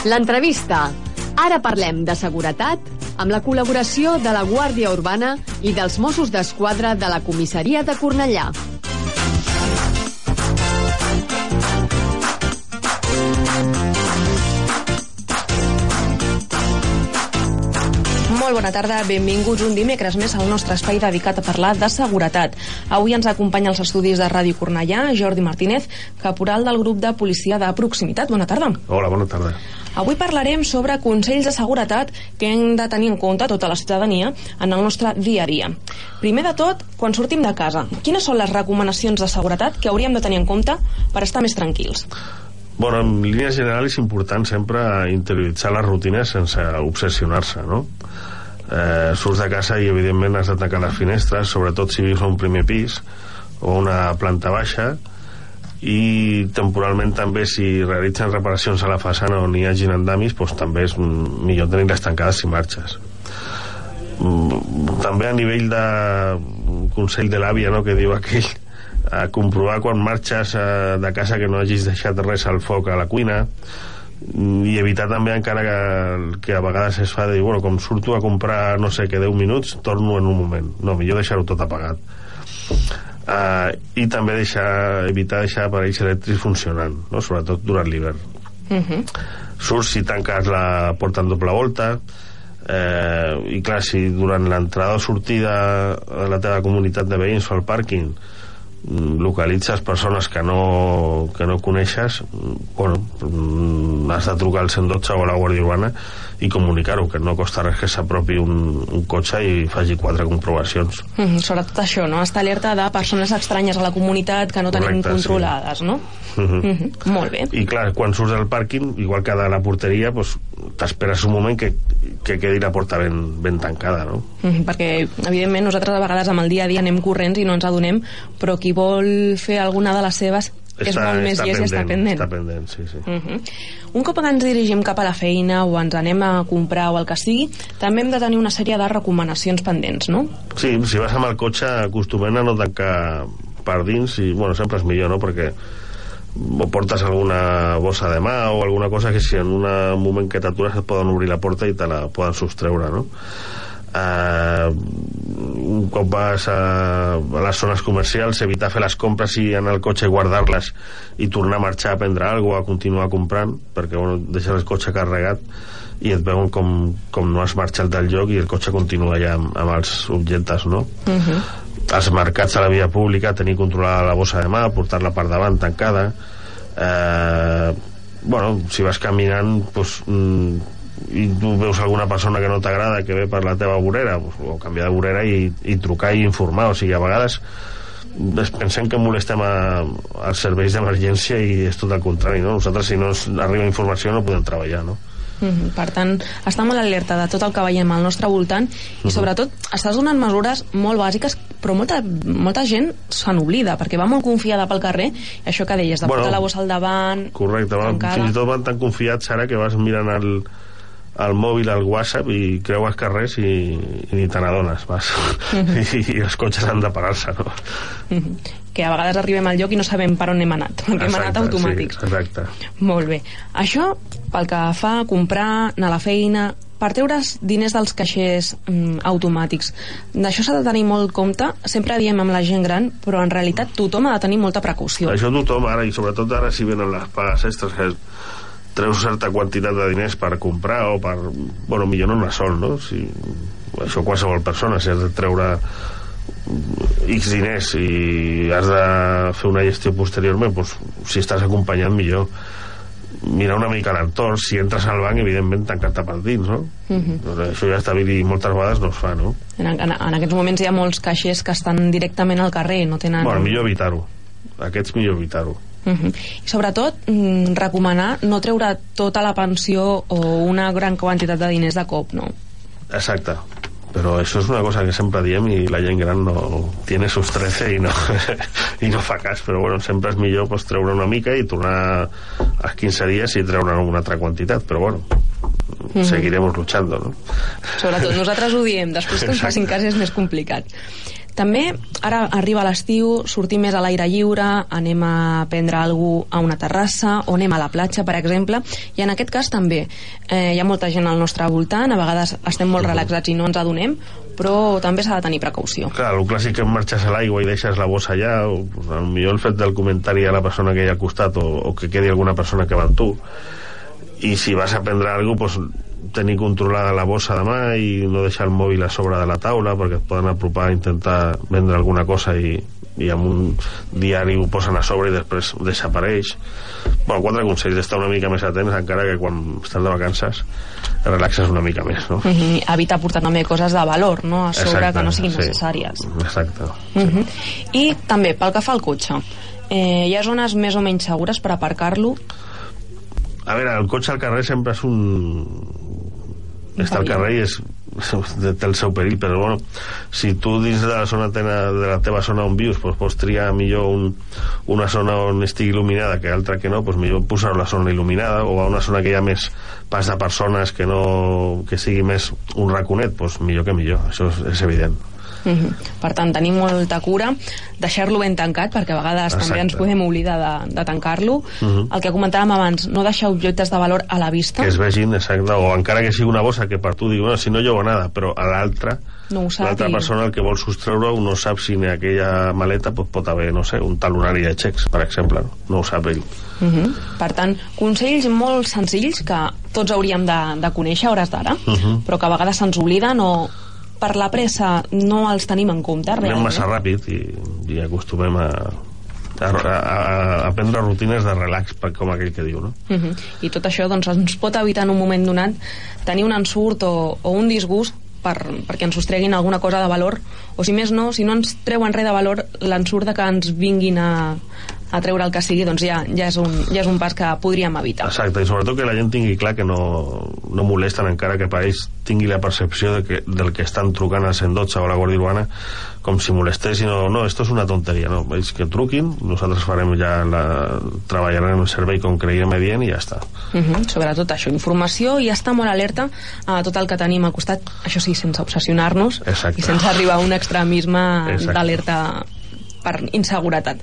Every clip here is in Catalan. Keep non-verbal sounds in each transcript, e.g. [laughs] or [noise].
L'entrevista. Ara parlem de seguretat amb la col·laboració de la Guàrdia Urbana i dels Mossos d'Esquadra de la Comissaria de Cornellà. Molt bona tarda, benvinguts un dimecres més al nostre espai dedicat a parlar de seguretat. Avui ens acompanya als estudis de Ràdio Cornellà Jordi Martínez, caporal del grup de policia de proximitat. Bona tarda. Hola, bona tarda. Avui parlarem sobre consells de seguretat que hem de tenir en compte tota la ciutadania en el nostre dia a dia. Primer de tot, quan sortim de casa, quines són les recomanacions de seguretat que hauríem de tenir en compte per estar més tranquils? Bueno, en línies generals és important sempre interioritzar les rutines sense obsessionar-se, no? Eh, surts de casa i evidentment has de tancar les finestres, sobretot si vius a un primer pis o una planta baixa, i temporalment també si realitzen reparacions a la façana on hi hagin andamis doncs també és millor tenir-les tancades si marxes. Mm, també a nivell de consell de l'àvia no, que diu aquell a comprovar quan marxes eh, de casa que no hagis deixat res al foc a la cuina mm, i evitar també encara que, que a vegades es fa de dir, bueno, com surto a comprar no sé què 10 minuts, torno en un moment. No, millor deixar-ho tot apagat uh, i també deixar, evitar deixar aparells elèctrics funcionant, no? sobretot durant l'hivern. Uh Mhm. -huh. Surts si tanques la porta en doble volta, eh, i clar, si durant l'entrada o sortida de la teva comunitat de veïns o al pàrquing localitzes persones que no, que no coneixes mm, bueno, mm, has de trucar al 112 o a la Guàrdia Urbana i comunicar-ho, que no costa res que s'apropi un, un cotxe i faci quatre comprovacions Mm -hmm, sobretot això, no? Estar alerta de persones estranyes a la comunitat que no tenim Correcte, controlades, sí. no? Uh -huh. Mm -hmm. Molt bé. i clar, quan surts del pàrquing igual que de la porteria doncs, t'esperes un moment que, que quedi la porta ben, ben tancada no? Mm perquè, evidentment, nosaltres a vegades amb el dia a dia anem corrents i no ens adonem, però qui vol fer alguna de les seves és molt més llest i està pendent. està pendent, sí, sí. Uh -huh. Un cop ens dirigim cap a la feina o ens anem a comprar o el que sigui, també hem de tenir una sèrie de recomanacions pendents, no? Sí, si vas amb el cotxe acostumem a no tancar per dins i, bueno, sempre és millor, no?, perquè o portes alguna bossa de mà o alguna cosa que si en un moment que t'atures et poden obrir la porta i te la poden sostreure, no? Uh, un cop vas a, a les zones comercials evitar fer les compres i anar al cotxe i guardar-les i tornar a marxar a prendre alguna cosa a continuar comprant perquè bueno, deixes el cotxe carregat i et veuen com, com no has marxat del lloc i el cotxe continua ja amb, amb els objectes no? Uh -huh. Als mercats a la via pública tenir controlada la bossa de mà portar-la per davant tancada eh, bueno, si vas caminant doncs, mm, i tu veus alguna persona que no t'agrada que ve per la teva vorera doncs, o canviar de vorera i, i trucar i informar o sigui, a vegades es pensem que molestem a, als serveis d'emergència i és tot el contrari no? nosaltres si no ens arriba informació no podem treballar no? Mm -hmm. Per tant, estar molt alerta de tot el que veiem al nostre voltant i Mhm. sobretot estàs donant mesures molt bàsiques però molta, molta gent se n'oblida perquè va molt confiada pel carrer i això que deies, de Bueno, portar la bossa al davant Correcte, van, fins i tot van tan confiats ara que vas mirant el, el mòbil, el WhatsApp i creues carrers i, i ni te n'adones vas. I, [laughs] I els cotxes han de parar-se no? Mhm. que a vegades arribem al lloc i no sabem per on hem anat perquè hem anat automàtics sí, exacte Molt bé. Això pel que fa a comprar, anar a la feina, per treure's diners dels caixers mm, automàtics. D'això s'ha de tenir molt compte. Sempre diem amb la gent gran, però en realitat tothom ha de tenir molta precaució. això tothom ara, i sobretot ara si venen les pagues extres que treus certa quantitat de diners per comprar o per... bueno, millor no anar sol no? si, això qualsevol persona si has de treure X diners i has de fer una gestió posteriorment doncs, si estàs acompanyat millor mirar una mica l'entorn si entres al banc evidentment tancar-te per dins no? Uh -huh. doncs això ja està i moltes vegades no es fa no? En, en, en aquests moments hi ha molts caixers que estan directament al carrer, no tenen... bueno, millor evitar-ho aquests millor evitar-ho Uh -huh. I sobretot mm, recomanar no treure tota la pensió o una gran quantitat de diners de cop, no? Exacte. Però això és una cosa que sempre diem i la gent gran no tiene sus 13 i no, [laughs] i no fa cas, però bueno, sempre és millor pues, treure una mica i tornar als 15 dies i treure una altra quantitat, però bueno, Mhm. seguiremos luchando, no? Sobretot nosaltres ho diem, després que ens facin cas és més complicat. També, ara arriba l'estiu, sortim més a l'aire lliure, anem a prendre alguna a una terrassa o anem a la platja, per exemple, i en aquest cas també eh, hi ha molta gent al nostre voltant, a vegades estem molt relaxats i no ens adonem, però també s'ha de tenir precaució. Clar, el clàssic que marxes a l'aigua i deixes la bossa allà, o millor el fet del comentari a la persona que hi ha al costat o, o que quedi alguna persona que va amb tu i si vas a prendre alguna cosa, pues, tenir controlada la bossa de mà i no deixar el mòbil a sobre de la taula perquè et poden apropar a intentar vendre alguna cosa i, i amb un diari ho posen a sobre i després desapareix bueno, quatre consells d'estar una mica més atents encara que quan estàs de vacances relaxes una mica més no? Uh -huh. Evita portar també coses de valor no? a sobre Exacte, que no siguin sí. necessàries Exacte uh -huh. sí. i també pel que fa al cotxe eh, hi ha zones més o menys segures per aparcar-lo a veure, el cotxe al carrer sempre és un està al carrer i és, té el seu perill però bueno, si tu dins de la zona tena, de la teva zona on vius pues, pots triar millor un, una zona on estigui il·luminada que altra que no pues millor posar la zona il·luminada o a una zona que hi ha més pas de persones que no que sigui més un raconet pues millor que millor, això és, és evident Uh -huh. Per tant, tenir molta cura, deixar-lo ben tancat, perquè a vegades Exacte. també ens podem oblidar de, de tancar-lo. Uh -huh. El que comentàvem abans, no deixar objectes de valor a la vista. Que es vegin, exacte, o encara que sigui una bossa que per tu diu, no, si no llevo nada, però a l'altra no l'altra i... persona el que vol sostreure no sap si en aquella maleta pues, pot haver, no sé, un talonari de xecs, per exemple, no ho sap ell. Uh -huh. Per tant, consells molt senzills que tots hauríem de, de conèixer a hores d'ara, uh -huh. però que a vegades se'ns obliden o per la pressa no els tenim en compte realment. Anem massa ràpid i, i acostumem a, a, a, a prendre rutines de relax, com aquell que diu, no? Uh -huh. I tot això doncs, ens pot evitar en un moment donat tenir un ensurt o, o un disgust per, perquè ens sostreguin alguna cosa de valor o si més no, si no ens treuen res de valor l'ensurt de que ens vinguin a, a treure el que sigui, doncs ja, ja, és un, ja és un pas que podríem evitar. Exacte, i sobretot que la gent tingui clar que no, no molesten encara que per ells tingui la percepció de que, del que estan trucant al 112 o a la Guàrdia Urbana com si molestessin o no, esto és una tonteria no, ells que truquin, nosaltres farem ja la, treballarem el servei com creiem adient i ja està. Uh -huh, sobretot això, informació i estar molt alerta a tot el que tenim al costat, això sí, sense obsessionar-nos i sense arribar a un extremisme d'alerta per inseguretat.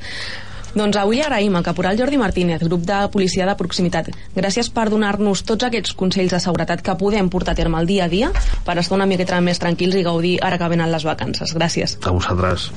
Doncs avui agraïm al caporal Jordi Martínez, grup de policia de proximitat. Gràcies per donar-nos tots aquests consells de seguretat que podem portar a terme el dia a dia per estar una miqueta més tranquils i gaudir ara que venen les vacances. Gràcies. A vosaltres.